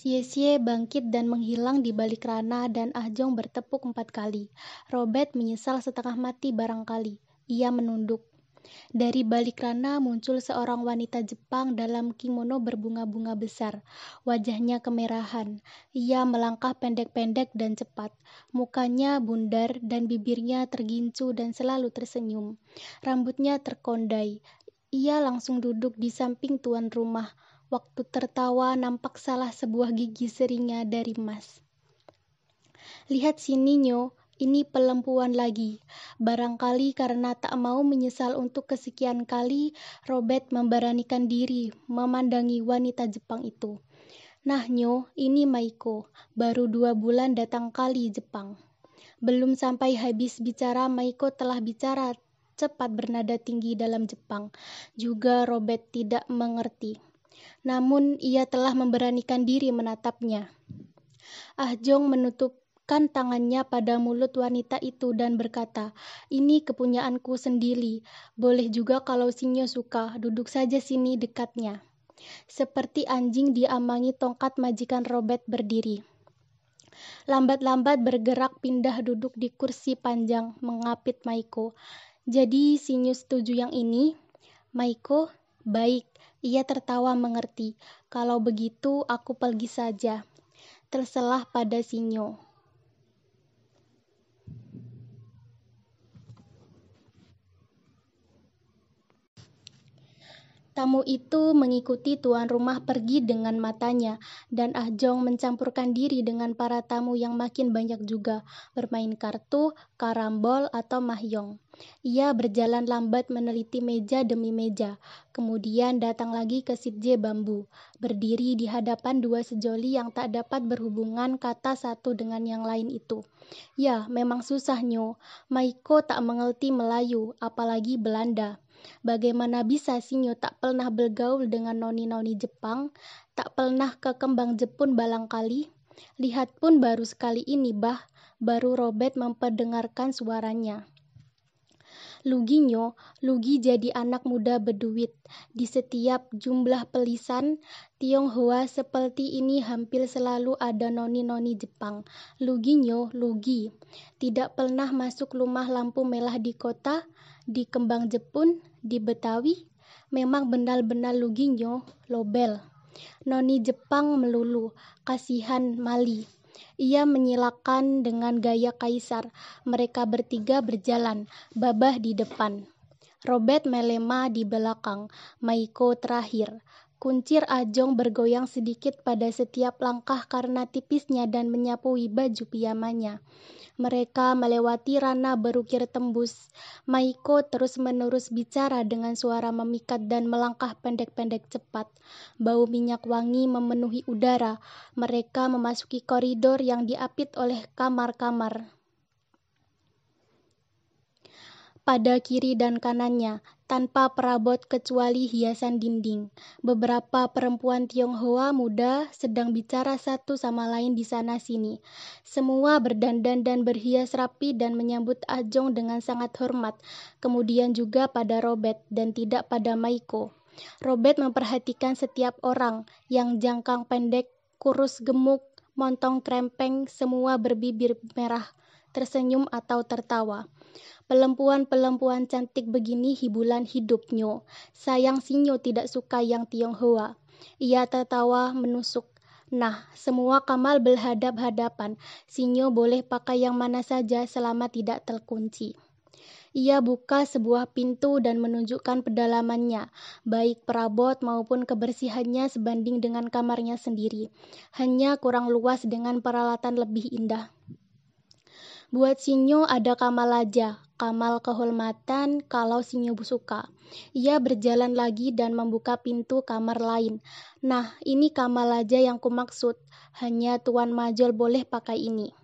Sie-sie bangkit dan menghilang di balik rana dan Ahjong bertepuk empat kali. Robert menyesal setengah mati barangkali. Ia menunduk. Dari balik rana muncul seorang wanita Jepang dalam kimono berbunga-bunga besar. Wajahnya kemerahan. Ia melangkah pendek-pendek dan cepat. Mukanya bundar dan bibirnya tergincu dan selalu tersenyum. Rambutnya terkondai. Ia langsung duduk di samping tuan rumah. Waktu tertawa nampak salah sebuah gigi seringnya dari emas. Lihat sini, Nyo, ini pelempuan lagi. Barangkali karena tak mau menyesal untuk kesekian kali, Robert memberanikan diri memandangi wanita Jepang itu. Nah, Nyo, ini Maiko. Baru dua bulan datang kali Jepang. Belum sampai habis bicara, Maiko telah bicara cepat bernada tinggi dalam Jepang. Juga Robert tidak mengerti namun ia telah memberanikan diri menatapnya. Ah Jong menutupkan tangannya pada mulut wanita itu dan berkata, ini kepunyaanku sendiri. Boleh juga kalau Sinyo suka, duduk saja sini dekatnya. Seperti anjing diamangi tongkat majikan Robert berdiri. Lambat-lambat bergerak pindah duduk di kursi panjang mengapit Maiko. Jadi Sinyo setuju yang ini? Maiko, baik, ia tertawa mengerti. Kalau begitu, aku pergi saja. Terselah pada Sinyo. Tamu itu mengikuti tuan rumah pergi dengan matanya, dan Ah Jong mencampurkan diri dengan para tamu yang makin banyak juga, bermain kartu, karambol, atau mahyong. Ia berjalan lambat meneliti meja demi meja, kemudian datang lagi ke Sitje Bambu, berdiri di hadapan dua sejoli yang tak dapat berhubungan kata satu dengan yang lain itu. Ya, memang susah Nyo. Maiko tak mengerti Melayu, apalagi Belanda. Bagaimana bisa Sinyo tak pernah bergaul dengan noni-noni Jepang, tak pernah ke kembang Jepun balangkali? Lihat pun baru sekali ini, bah, baru Robert memperdengarkan suaranya. Luginyo, Lugi jadi anak muda berduit. Di setiap jumlah pelisan, Tionghoa seperti ini hampir selalu ada noni-noni Jepang. Luginyo, Lugi. Tidak pernah masuk rumah lampu merah di kota, di kembang Jepun, di Betawi, memang benar-benar Luginyo, Lobel. Noni Jepang melulu, kasihan Mali. Ia menyilakan dengan gaya kaisar. Mereka bertiga berjalan, babah di depan. Robert melema di belakang, Maiko terakhir. Kuncir Ajong bergoyang sedikit pada setiap langkah karena tipisnya dan menyapui baju piyamanya. Mereka melewati rana berukir tembus. Maiko terus-menerus bicara dengan suara memikat dan melangkah pendek-pendek cepat. Bau minyak wangi memenuhi udara. Mereka memasuki koridor yang diapit oleh kamar-kamar. Pada kiri dan kanannya, tanpa perabot kecuali hiasan dinding. Beberapa perempuan Tionghoa muda sedang bicara satu sama lain di sana-sini. Semua berdandan dan berhias rapi dan menyambut Ajong dengan sangat hormat, kemudian juga pada Robert dan tidak pada Maiko. Robert memperhatikan setiap orang yang jangkang pendek, kurus gemuk, montong krempeng, semua berbibir merah, tersenyum atau tertawa. Pelempuan-pelempuan cantik begini hiburan hidupnya. Sayang Sinyo tidak suka yang Tionghoa. Ia tertawa menusuk. Nah, semua kamal berhadap-hadapan. Sinyo boleh pakai yang mana saja selama tidak terkunci. Ia buka sebuah pintu dan menunjukkan pedalamannya, baik perabot maupun kebersihannya sebanding dengan kamarnya sendiri. Hanya kurang luas dengan peralatan lebih indah. Buat Sinyo ada kamalaja, kamal kehormatan kalau Sinyo suka. Ia berjalan lagi dan membuka pintu kamar lain. Nah, ini kamalaja yang kumaksud. Hanya Tuan Majol boleh pakai ini.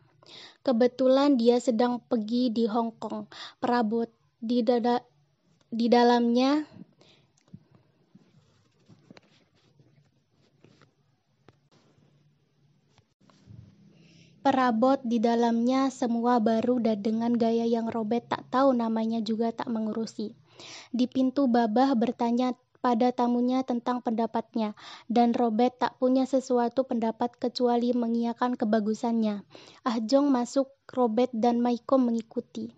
Kebetulan dia sedang pergi di Hong Kong. Perabot di, dada, di dalamnya Perabot di dalamnya semua baru dan dengan gaya yang Robert tak tahu namanya juga tak mengurusi. Di pintu babah bertanya pada tamunya tentang pendapatnya, dan Robert tak punya sesuatu pendapat kecuali mengiyakan kebagusannya. Ah Jong masuk, Robert dan Maiko mengikuti.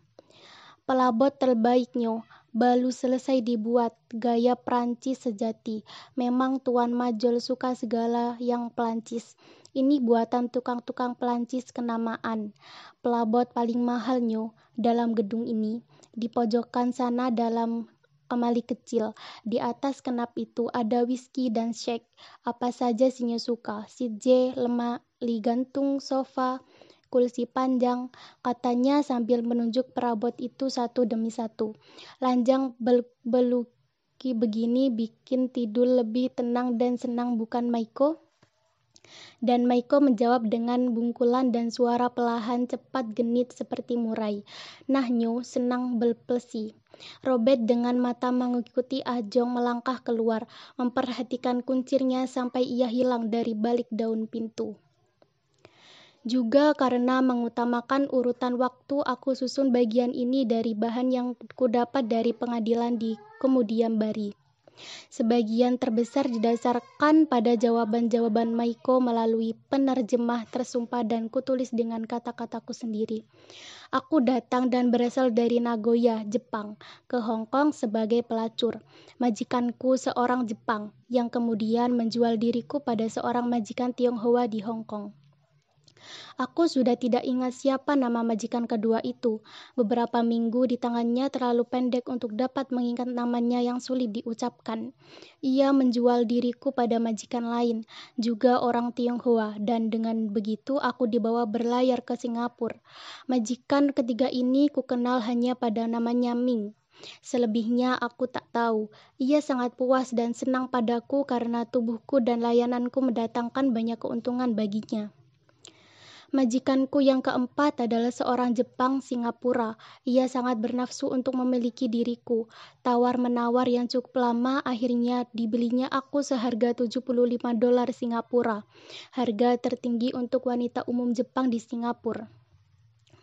Pelabot terbaiknya, baru selesai dibuat, gaya Prancis sejati. Memang Tuan Majol suka segala yang Perancis. Ini buatan tukang-tukang Perancis kenamaan. Pelabot paling mahalnya dalam gedung ini. Di pojokan sana dalam kemali kecil. Di atas kenap itu ada whisky dan shake. Apa saja sinya suka. Si J, lemari gantung, sofa, kursi panjang, katanya sambil menunjuk perabot itu satu demi satu. Lanjang bel beluki begini bikin tidur lebih tenang dan senang bukan Maiko? Dan Maiko menjawab dengan bungkulan dan suara pelahan cepat genit seperti murai. Nah nyo, senang belplesi. Robert dengan mata mengikuti Ajong melangkah keluar, memperhatikan kuncirnya sampai ia hilang dari balik daun pintu. Juga karena mengutamakan urutan waktu, aku susun bagian ini dari bahan yang kudapat dari pengadilan di kemudian bari. Sebagian terbesar didasarkan pada jawaban-jawaban Maiko melalui penerjemah tersumpah dan kutulis dengan kata-kataku sendiri. Aku datang dan berasal dari Nagoya, Jepang, ke Hong Kong sebagai pelacur. Majikanku seorang Jepang yang kemudian menjual diriku pada seorang majikan Tionghoa di Hong Kong. Aku sudah tidak ingat siapa nama majikan kedua itu. Beberapa minggu di tangannya terlalu pendek untuk dapat mengingat namanya yang sulit diucapkan. Ia menjual diriku pada majikan lain, juga orang Tionghoa, dan dengan begitu aku dibawa berlayar ke Singapura. Majikan ketiga ini kukenal hanya pada namanya Ming. Selebihnya aku tak tahu. Ia sangat puas dan senang padaku karena tubuhku dan layananku mendatangkan banyak keuntungan baginya. Majikanku yang keempat adalah seorang Jepang Singapura. Ia sangat bernafsu untuk memiliki diriku. Tawar-menawar yang cukup lama akhirnya dibelinya aku seharga 75 dolar Singapura. Harga tertinggi untuk wanita umum Jepang di Singapura.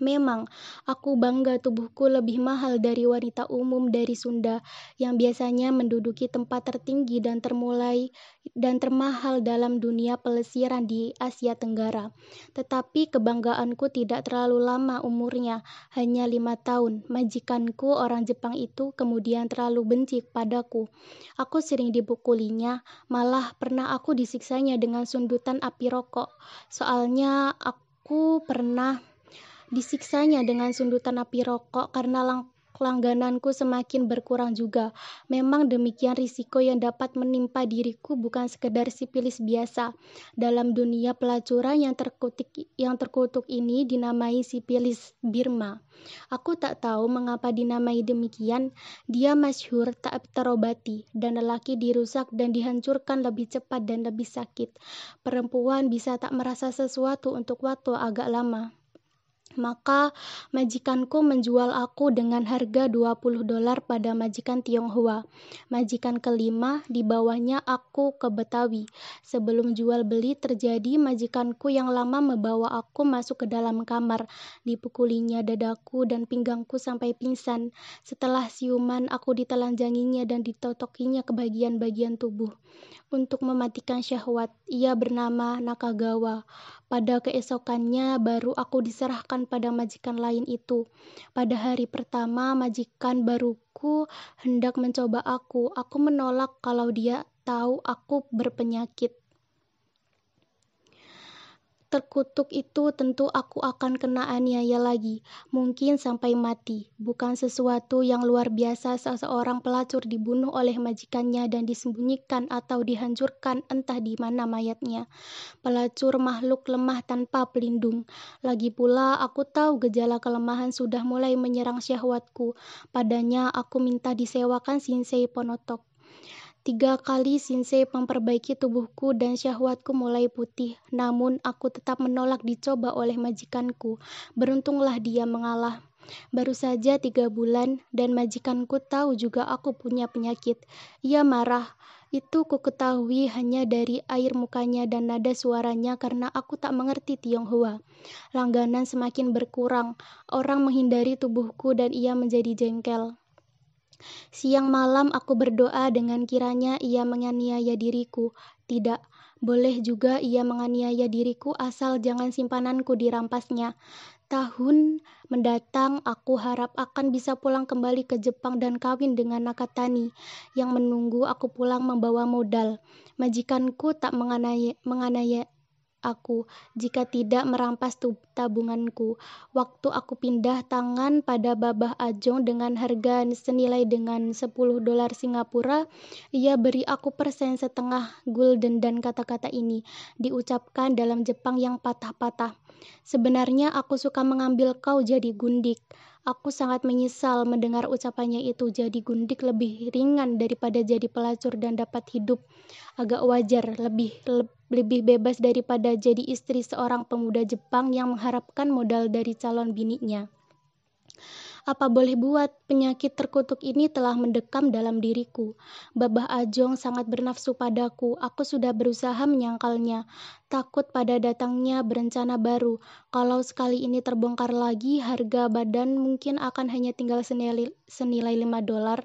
Memang, aku bangga tubuhku lebih mahal dari wanita umum dari Sunda yang biasanya menduduki tempat tertinggi dan termulai dan termahal dalam dunia pelesiran di Asia Tenggara. Tetapi kebanggaanku tidak terlalu lama umurnya, hanya lima tahun. Majikanku orang Jepang itu kemudian terlalu benci padaku. Aku sering dipukulinya, malah pernah aku disiksanya dengan sundutan api rokok. Soalnya aku pernah disiksanya dengan sundutan api rokok karena lang langgananku semakin berkurang juga. Memang demikian risiko yang dapat menimpa diriku bukan sekedar sipilis biasa. Dalam dunia pelacuran yang terkutuk, yang terkutuk ini dinamai sipilis Birma. Aku tak tahu mengapa dinamai demikian. Dia masyhur tak terobati dan lelaki dirusak dan dihancurkan lebih cepat dan lebih sakit. Perempuan bisa tak merasa sesuatu untuk waktu agak lama. Maka majikanku menjual aku dengan harga 20 dolar pada majikan Tionghoa. Majikan kelima di bawahnya aku ke Betawi. Sebelum jual beli terjadi, majikanku yang lama membawa aku masuk ke dalam kamar. Dipukulinya dadaku dan pinggangku sampai pingsan. Setelah siuman, aku ditelanjanginya dan ditotokinya ke bagian-bagian tubuh. Untuk mematikan syahwat, ia bernama Nakagawa. Pada keesokannya baru aku diserahkan pada majikan lain itu. Pada hari pertama majikan baruku hendak mencoba aku. Aku menolak kalau dia tahu aku berpenyakit terkutuk itu tentu aku akan kena aniaya lagi, mungkin sampai mati. Bukan sesuatu yang luar biasa seseorang pelacur dibunuh oleh majikannya dan disembunyikan atau dihancurkan entah di mana mayatnya. Pelacur makhluk lemah tanpa pelindung. Lagi pula aku tahu gejala kelemahan sudah mulai menyerang syahwatku. Padanya aku minta disewakan Shinsei Ponotok. Tiga kali Shinsei memperbaiki tubuhku dan syahwatku mulai putih, namun aku tetap menolak dicoba oleh majikanku. Beruntunglah dia mengalah. Baru saja tiga bulan, dan majikanku tahu juga aku punya penyakit. Ia marah. Itu ku ketahui hanya dari air mukanya dan nada suaranya karena aku tak mengerti Tionghoa. Langganan semakin berkurang. Orang menghindari tubuhku dan ia menjadi jengkel. Siang malam aku berdoa dengan kiranya ia menganiaya diriku. Tidak, boleh juga ia menganiaya diriku asal jangan simpananku dirampasnya. Tahun mendatang aku harap akan bisa pulang kembali ke Jepang dan kawin dengan Nakatani yang menunggu aku pulang membawa modal. Majikanku tak menganiaya, menganiaya aku jika tidak merampas tabunganku. Waktu aku pindah tangan pada Babah Ajong dengan harga senilai dengan 10 dolar Singapura, ia beri aku persen setengah gulden dan kata-kata ini diucapkan dalam Jepang yang patah-patah. Sebenarnya aku suka mengambil kau jadi gundik. Aku sangat menyesal mendengar ucapannya itu jadi gundik lebih ringan daripada jadi pelacur dan dapat hidup agak wajar, lebih lebih bebas daripada jadi istri seorang pemuda Jepang yang mengharapkan modal dari calon bininya. Apa boleh buat, penyakit terkutuk ini telah mendekam dalam diriku. Babah Ajong sangat bernafsu padaku. Aku sudah berusaha menyangkalnya. Takut pada datangnya berencana baru. Kalau sekali ini terbongkar lagi, harga badan mungkin akan hanya tinggal senilai, senilai 5 dolar.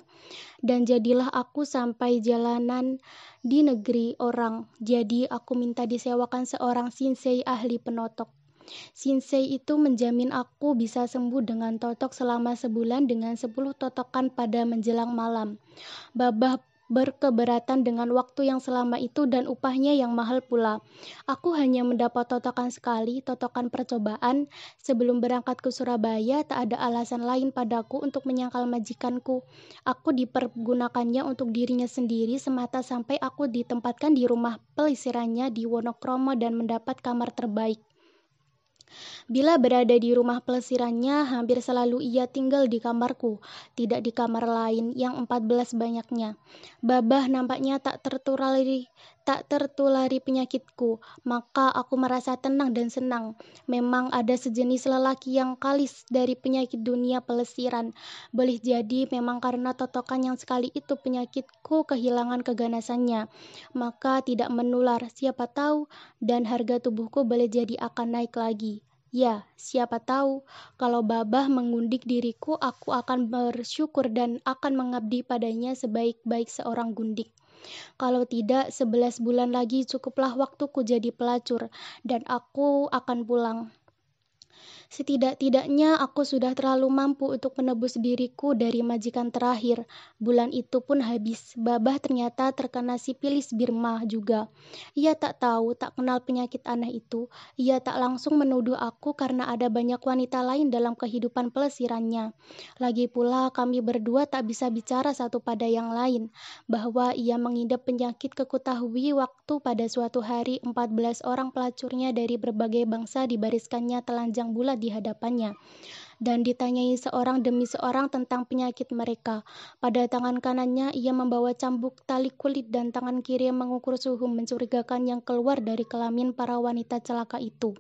Dan jadilah aku sampai jalanan di negeri orang. Jadi aku minta disewakan seorang sinsei ahli penotok. Shinsei itu menjamin aku bisa sembuh dengan totok selama sebulan dengan 10 totokan pada menjelang malam. Babah berkeberatan dengan waktu yang selama itu dan upahnya yang mahal pula. Aku hanya mendapat totokan sekali, totokan percobaan. Sebelum berangkat ke Surabaya, tak ada alasan lain padaku untuk menyangkal majikanku. Aku dipergunakannya untuk dirinya sendiri semata sampai aku ditempatkan di rumah pelisirannya di Wonokromo dan mendapat kamar terbaik. Bila berada di rumah pelesirannya, hampir selalu ia tinggal di kamarku, tidak di kamar lain yang 14 banyaknya. Babah nampaknya tak tertulari tak tertulari penyakitku, maka aku merasa tenang dan senang. Memang ada sejenis lelaki yang kalis dari penyakit dunia pelesiran. Boleh jadi memang karena totokan yang sekali itu penyakitku kehilangan keganasannya, maka tidak menular, siapa tahu, dan harga tubuhku boleh jadi akan naik lagi. Ya, siapa tahu, kalau Babah mengundik diriku, aku akan bersyukur dan akan mengabdi padanya sebaik-baik seorang gundik. Kalau tidak, sebelas bulan lagi cukuplah waktuku jadi pelacur, dan aku akan pulang. Setidak-tidaknya aku sudah terlalu mampu untuk menebus diriku dari majikan terakhir. Bulan itu pun habis. Babah ternyata terkena sipilis Birma juga. Ia tak tahu, tak kenal penyakit aneh itu. Ia tak langsung menuduh aku karena ada banyak wanita lain dalam kehidupan pelesirannya. Lagi pula kami berdua tak bisa bicara satu pada yang lain. Bahwa ia mengidap penyakit kekutahui waktu pada suatu hari 14 orang pelacurnya dari berbagai bangsa dibariskannya telanjang bulat di hadapannya dan ditanyai seorang demi seorang tentang penyakit mereka. Pada tangan kanannya ia membawa cambuk tali kulit dan tangan kiri mengukur suhu mencurigakan yang keluar dari kelamin para wanita celaka itu.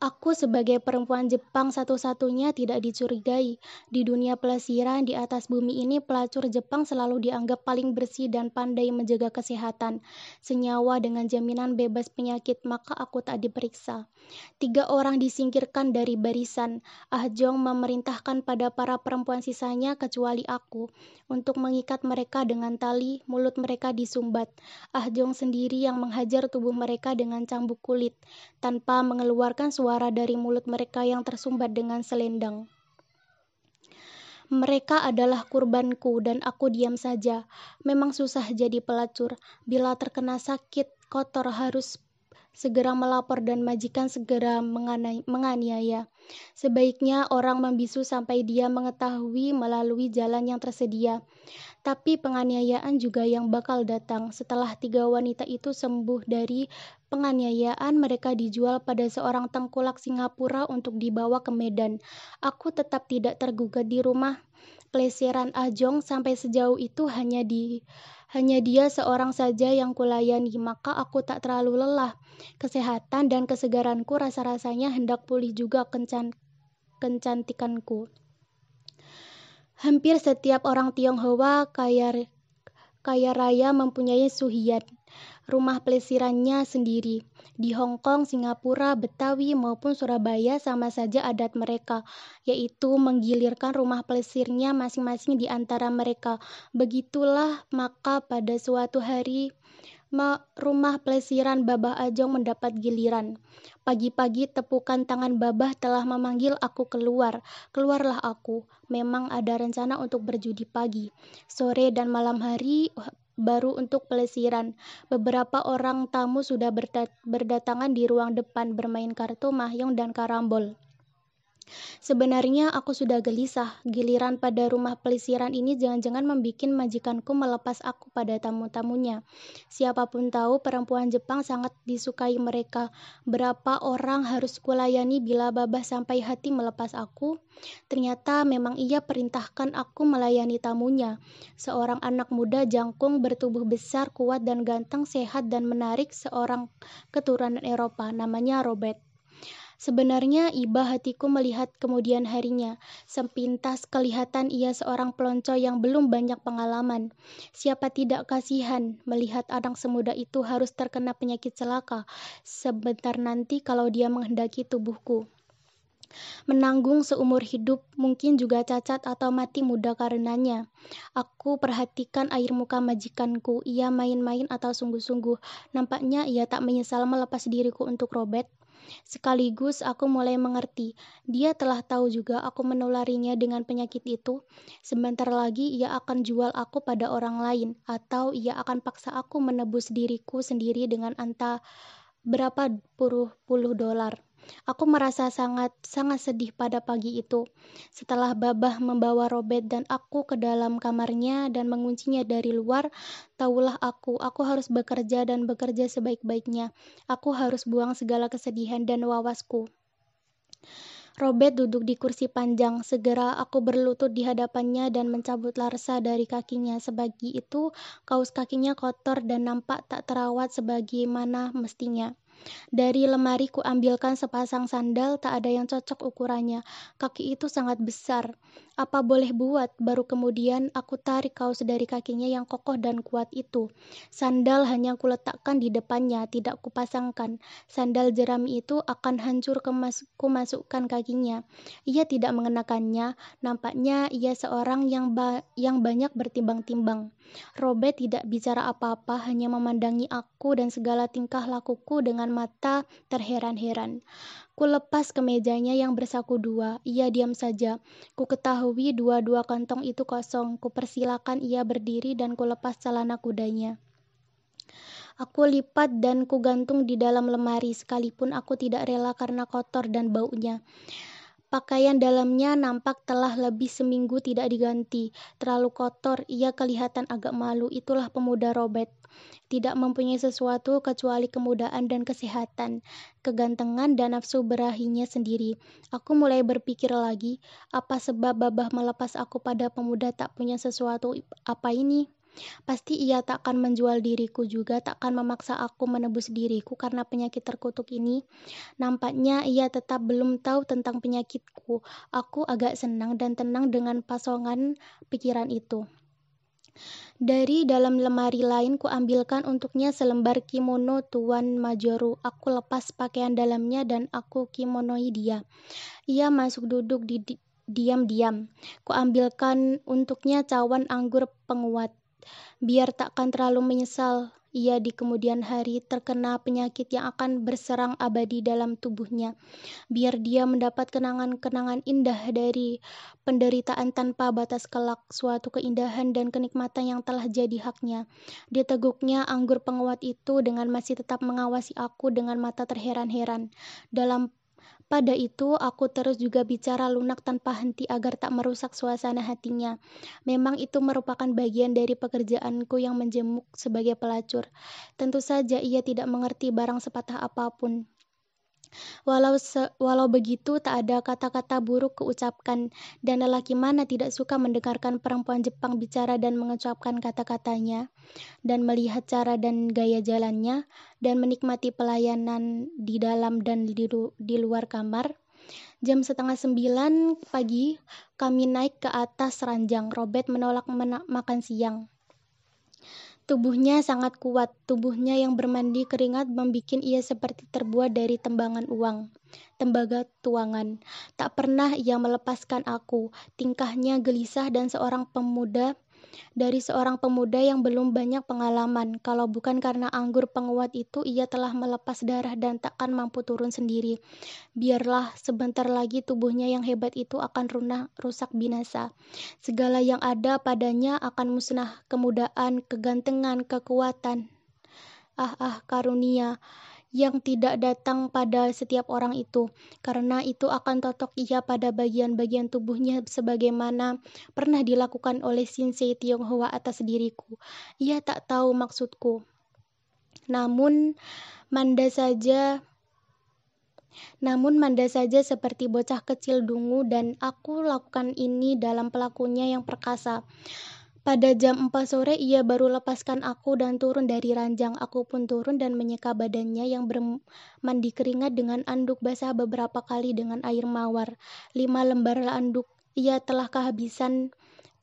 Aku sebagai perempuan Jepang satu-satunya tidak dicurigai. Di dunia pelesiran di atas bumi ini, pelacur Jepang selalu dianggap paling bersih dan pandai menjaga kesehatan. Senyawa dengan jaminan bebas penyakit, maka aku tak diperiksa. Tiga orang disingkirkan dari barisan. Ah Jong memerintahkan pada para perempuan sisanya kecuali aku untuk mengikat mereka dengan tali, mulut mereka disumbat. Ah Jong sendiri yang menghajar tubuh mereka dengan cambuk kulit tanpa mengeluarkan suara suara dari mulut mereka yang tersumbat dengan selendang. Mereka adalah kurbanku dan aku diam saja. Memang susah jadi pelacur. Bila terkena sakit, kotor harus segera melapor dan majikan segera menganiaya. Sebaiknya orang membisu sampai dia mengetahui melalui jalan yang tersedia. Tapi penganiayaan juga yang bakal datang. Setelah tiga wanita itu sembuh dari penganiayaan mereka dijual pada seorang tengkulak Singapura untuk dibawa ke Medan. Aku tetap tidak tergugat di rumah pelesiran Ajong sampai sejauh itu hanya di hanya dia seorang saja yang kulayani, maka aku tak terlalu lelah. Kesehatan dan kesegaranku rasa-rasanya hendak pulih juga kencan kencantikanku. Hampir setiap orang Tionghoa kaya kaya raya mempunyai suhian. Rumah pelesirannya sendiri. Di Hong Kong, Singapura, Betawi, maupun Surabaya sama saja adat mereka, yaitu menggilirkan rumah pelesirnya masing-masing di antara mereka. Begitulah maka pada suatu hari rumah pelesiran Babah Ajong mendapat giliran. Pagi-pagi tepukan tangan Babah telah memanggil aku keluar. Keluarlah aku. Memang ada rencana untuk berjudi pagi. Sore dan malam hari baru untuk pelesiran. Beberapa orang tamu sudah berdatangan di ruang depan bermain kartu mahjong dan karambol. Sebenarnya aku sudah gelisah, giliran pada rumah pelisiran ini jangan-jangan membuat majikanku melepas aku pada tamu-tamunya. Siapa pun tahu perempuan Jepang sangat disukai mereka. Berapa orang harus kulayani bila babah sampai hati melepas aku? Ternyata memang ia perintahkan aku melayani tamunya. Seorang anak muda jangkung bertubuh besar, kuat dan ganteng, sehat dan menarik, seorang keturunan Eropa, namanya Robert. Sebenarnya iba hatiku melihat kemudian harinya. Sepintas kelihatan ia seorang pelonco yang belum banyak pengalaman. Siapa tidak kasihan melihat anak semuda itu harus terkena penyakit celaka sebentar nanti kalau dia menghendaki tubuhku. Menanggung seumur hidup, mungkin juga cacat atau mati muda karenanya. Aku perhatikan air muka majikanku, ia main-main atau sungguh-sungguh. Nampaknya ia tak menyesal melepas diriku untuk Robert. Sekaligus aku mulai mengerti, dia telah tahu juga aku menularinya dengan penyakit itu. Sebentar lagi ia akan jual aku pada orang lain, atau ia akan paksa aku menebus diriku sendiri dengan anta berapa puluh puluh dolar. Aku merasa sangat sangat sedih pada pagi itu. Setelah Babah membawa Robert dan aku ke dalam kamarnya dan menguncinya dari luar, tahulah aku, aku harus bekerja dan bekerja sebaik-baiknya. Aku harus buang segala kesedihan dan wawasku. Robert duduk di kursi panjang. Segera aku berlutut di hadapannya dan mencabut larsa dari kakinya. Sebagi itu, kaos kakinya kotor dan nampak tak terawat sebagaimana mestinya. Dari lemari ku ambilkan sepasang sandal, tak ada yang cocok ukurannya. Kaki itu sangat besar. Apa boleh buat? Baru kemudian aku tarik kaos dari kakinya yang kokoh dan kuat itu. Sandal hanya kuletakkan di depannya, tidak kupasangkan. Sandal jerami itu akan hancur kemas masukkan kakinya. Ia tidak mengenakannya. Nampaknya ia seorang yang ba yang banyak bertimbang-timbang. Robert tidak bicara apa-apa, hanya memandangi aku dan segala tingkah lakuku dengan mata terheran-heran. Ku lepas kemejanya yang bersaku dua. Ia diam saja. Ku ketahui dua-dua kantong itu kosong. Ku persilakan ia berdiri dan ku lepas celana kudanya. Aku lipat dan ku gantung di dalam lemari, sekalipun aku tidak rela karena kotor dan baunya. Pakaian dalamnya nampak telah lebih seminggu tidak diganti. Terlalu kotor, ia kelihatan agak malu. Itulah pemuda Robert. Tidak mempunyai sesuatu kecuali kemudaan dan kesehatan, kegantengan dan nafsu berahinya sendiri. Aku mulai berpikir lagi, apa sebab babah melepas aku pada pemuda tak punya sesuatu apa ini? Pasti ia tak akan menjual diriku juga, tak akan memaksa aku menebus diriku karena penyakit terkutuk ini. Nampaknya ia tetap belum tahu tentang penyakitku. Aku agak senang dan tenang dengan pasongan pikiran itu. Dari dalam lemari lain ku ambilkan untuknya selembar kimono Tuan Majoru. Aku lepas pakaian dalamnya dan aku kimonoi dia. Ia masuk duduk di diam-diam. Ku ambilkan untuknya cawan anggur penguat biar takkan terlalu menyesal ia di kemudian hari terkena penyakit yang akan berserang abadi dalam tubuhnya. Biar dia mendapat kenangan-kenangan indah dari penderitaan tanpa batas kelak, suatu keindahan dan kenikmatan yang telah jadi haknya. Diteguknya anggur penguat itu dengan masih tetap mengawasi aku dengan mata terheran-heran. Dalam pada itu, aku terus juga bicara lunak tanpa henti agar tak merusak suasana hatinya. Memang itu merupakan bagian dari pekerjaanku yang menjemuk sebagai pelacur. Tentu saja ia tidak mengerti barang sepatah apa pun. Walau se walau begitu, tak ada kata-kata buruk keucapkan, dan lelaki mana tidak suka mendengarkan perempuan Jepang bicara dan mengucapkan kata-katanya, dan melihat cara dan gaya jalannya, dan menikmati pelayanan di dalam dan di, di luar kamar. Jam setengah sembilan pagi, kami naik ke atas ranjang. Robert menolak makan siang. Tubuhnya sangat kuat, tubuhnya yang bermandi keringat membuat ia seperti terbuat dari tembangan uang. Tembaga tuangan. Tak pernah ia melepaskan aku. Tingkahnya gelisah dan seorang pemuda dari seorang pemuda yang belum banyak pengalaman. Kalau bukan karena anggur penguat itu, ia telah melepas darah dan takkan mampu turun sendiri. Biarlah sebentar lagi tubuhnya yang hebat itu akan runah, rusak binasa. Segala yang ada padanya akan musnah, kemudaan, kegantengan, kekuatan. Ah, ah, karunia yang tidak datang pada setiap orang itu, karena itu akan totok ia pada bagian-bagian tubuhnya sebagaimana pernah dilakukan oleh Shinsei Tionghoa atas diriku. Ia tak tahu maksudku. Namun, Manda saja namun Manda saja seperti bocah kecil dungu dan aku lakukan ini dalam pelakunya yang perkasa. Pada jam 4 sore ia baru lepaskan aku dan turun dari ranjang. Aku pun turun dan menyeka badannya yang bermandi keringat dengan anduk basah beberapa kali dengan air mawar. Lima lembar anduk. Ia telah kehabisan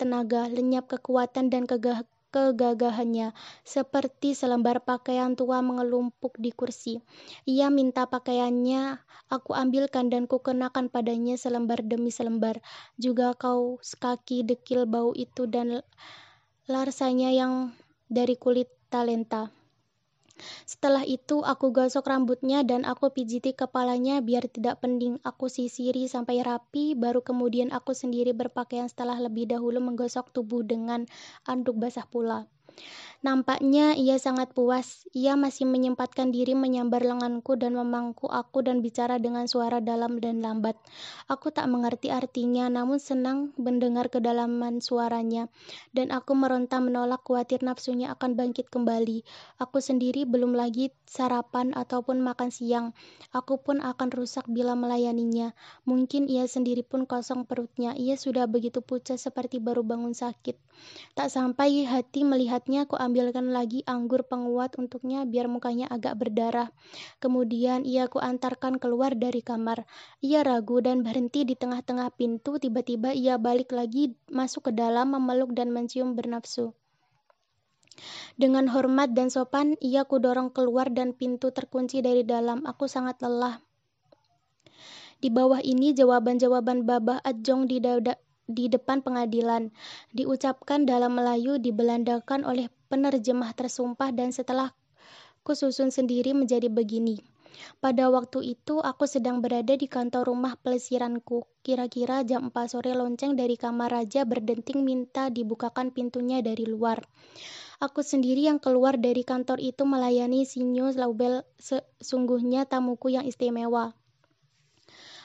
tenaga, lenyap kekuatan dan kegah kegagahannya, seperti selembar pakaian tua mengelumpuk di kursi. Ia minta pakaiannya, aku ambilkan dan kukenakan padanya selembar demi selembar. Juga kau kaki dekil bau itu dan larsanya yang dari kulit talenta. Setelah itu, aku gosok rambutnya dan aku pijiti kepalanya biar tidak pening. Aku sisiri sampai rapi, baru kemudian aku sendiri berpakaian setelah lebih dahulu menggosok tubuh dengan anduk basah pula. Nampaknya ia sangat puas. Ia masih menyempatkan diri menyambar lenganku dan memangku aku dan bicara dengan suara dalam dan lambat. Aku tak mengerti artinya, namun senang mendengar kedalaman suaranya. Dan aku meronta menolak khawatir nafsunya akan bangkit kembali. Aku sendiri belum lagi sarapan ataupun makan siang. Aku pun akan rusak bila melayaninya. Mungkin ia sendiri pun kosong perutnya. Ia sudah begitu pucat seperti baru bangun sakit. Tak sampai hati melihatnya, aku ambilkan lagi anggur penguat untuknya biar mukanya agak berdarah. Kemudian ia ku antarkan keluar dari kamar. Ia ragu dan berhenti di tengah-tengah pintu. Tiba-tiba ia balik lagi masuk ke dalam memeluk dan mencium bernafsu. Dengan hormat dan sopan, ia kudorong keluar dan pintu terkunci dari dalam. Aku sangat lelah. Di bawah ini jawaban-jawaban Babah Ajong di, di depan pengadilan. Diucapkan dalam Melayu, dibelandakan oleh penerjemah tersumpah dan setelah kususun sendiri menjadi begini. Pada waktu itu, aku sedang berada di kantor rumah pelesiranku. Kira-kira jam 4 sore lonceng dari kamar raja berdenting minta dibukakan pintunya dari luar. Aku sendiri yang keluar dari kantor itu melayani Sinyo Laubel sesungguhnya tamuku yang istimewa.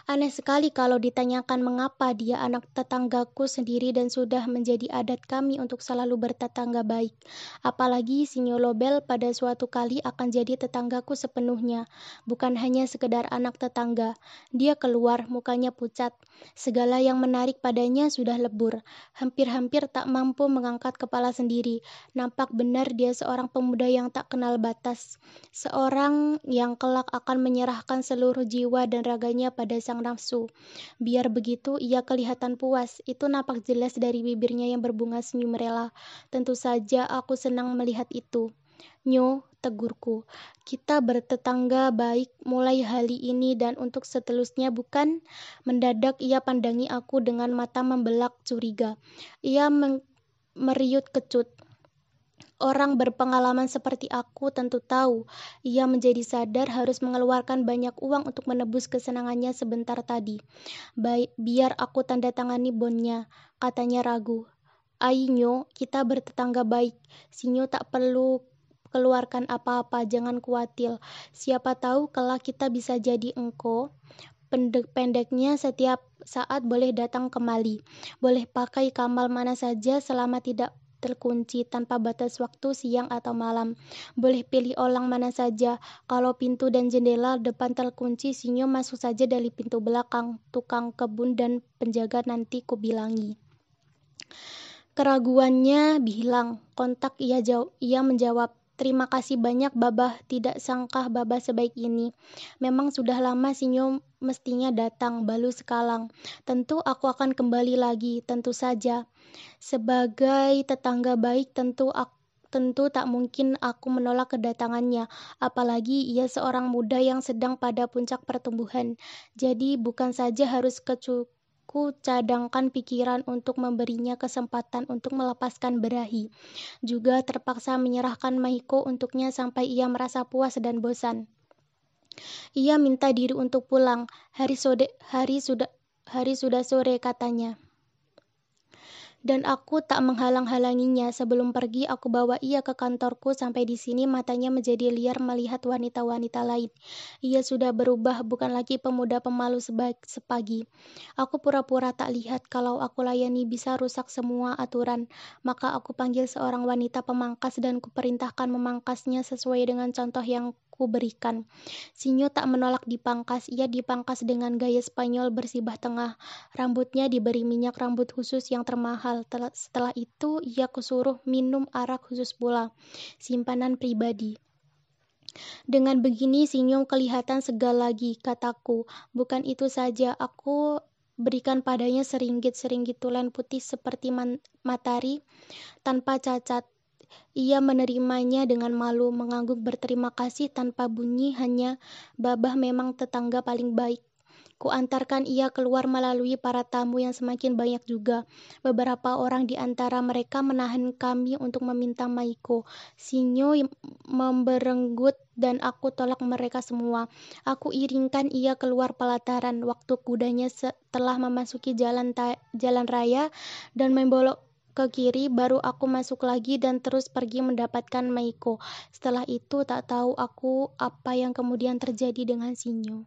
Aneh sekali kalau ditanyakan mengapa dia anak tetanggaku sendiri dan sudah menjadi adat kami untuk selalu bertetangga baik. Apalagi Sinyo Lobel pada suatu kali akan jadi tetanggaku sepenuhnya, bukan hanya sekedar anak tetangga. Dia keluar, mukanya pucat. Segala yang menarik padanya sudah lebur. Hampir-hampir tak mampu mengangkat kepala sendiri. Nampak benar dia seorang pemuda yang tak kenal batas. Seorang yang kelak akan menyerahkan seluruh jiwa dan raganya pada nafsu. Biar begitu, ia kelihatan puas. Itu nampak jelas dari bibirnya yang berbunga senyum rela. Tentu saja aku senang melihat itu. Nyo, tegurku. Kita bertetangga baik mulai hari ini dan untuk seterusnya bukan? Mendadak ia pandangi aku dengan mata membelak curiga. Ia meriut kecut. Orang berpengalaman seperti aku tentu tahu, ia menjadi sadar harus mengeluarkan banyak uang untuk menebus kesenangannya sebentar tadi. Baik, biar aku tanda tangani bonnya, katanya ragu. Ainyo, kita bertetangga baik. Sinyo tak perlu keluarkan apa-apa, jangan khawatir. Siapa tahu kelak kita bisa jadi engkau. Pendek-pendeknya setiap saat boleh datang kemari. Boleh pakai kamal mana saja selama tidak terkunci tanpa batas waktu siang atau malam. Boleh pilih orang mana saja. Kalau pintu dan jendela depan terkunci, sinyo masuk saja dari pintu belakang. Tukang kebun dan penjaga nanti kubilangi. Keraguannya bilang, kontak ia jauh, ia menjawab, Terima kasih banyak Babah, tidak sangka Babah sebaik ini. Memang sudah lama Sinyo mestinya datang, balu sekalang. Tentu aku akan kembali lagi, tentu saja. Sebagai tetangga baik tentu Tentu tak mungkin aku menolak kedatangannya, apalagi ia seorang muda yang sedang pada puncak pertumbuhan. Jadi bukan saja harus kecuku cadangkan pikiran untuk memberinya kesempatan untuk melepaskan berahi, juga terpaksa menyerahkan Mahiko untuknya sampai ia merasa puas dan bosan. Ia minta diri untuk pulang. Hari, sode, hari sudah hari sudah sore katanya. Dan aku tak menghalang-halanginya. Sebelum pergi, aku bawa ia ke kantorku. Sampai di sini matanya menjadi liar melihat wanita-wanita lain. Ia sudah berubah, bukan lagi pemuda pemalu sepagi. Aku pura-pura tak lihat kalau aku layani bisa rusak semua aturan. Maka aku panggil seorang wanita pemangkas dan kuperintahkan memangkasnya sesuai dengan contoh yang berikan. Sinyo tak menolak dipangkas, ia dipangkas dengan gaya Spanyol bersibah tengah. Rambutnya diberi minyak rambut khusus yang termahal. Setelah itu, ia kusuruh minum arak khusus pula, simpanan pribadi. Dengan begini Sinyo kelihatan segal lagi, kataku. Bukan itu saja, aku berikan padanya seringgit-seringgit tulen putih seperti matahari tanpa cacat. Ia menerimanya dengan malu, mengangguk berterima kasih tanpa bunyi, hanya Babah memang tetangga paling baik. Kuantarkan ia keluar melalui para tamu yang semakin banyak juga. Beberapa orang di antara mereka menahan kami untuk meminta Maiko. Sinyo memberenggut dan aku tolak mereka semua. Aku iringkan ia keluar pelataran waktu kudanya setelah memasuki jalan jalan raya dan membolok ke kiri, baru aku masuk lagi dan terus pergi mendapatkan Meiko. Setelah itu tak tahu aku apa yang kemudian terjadi dengan Sinyo.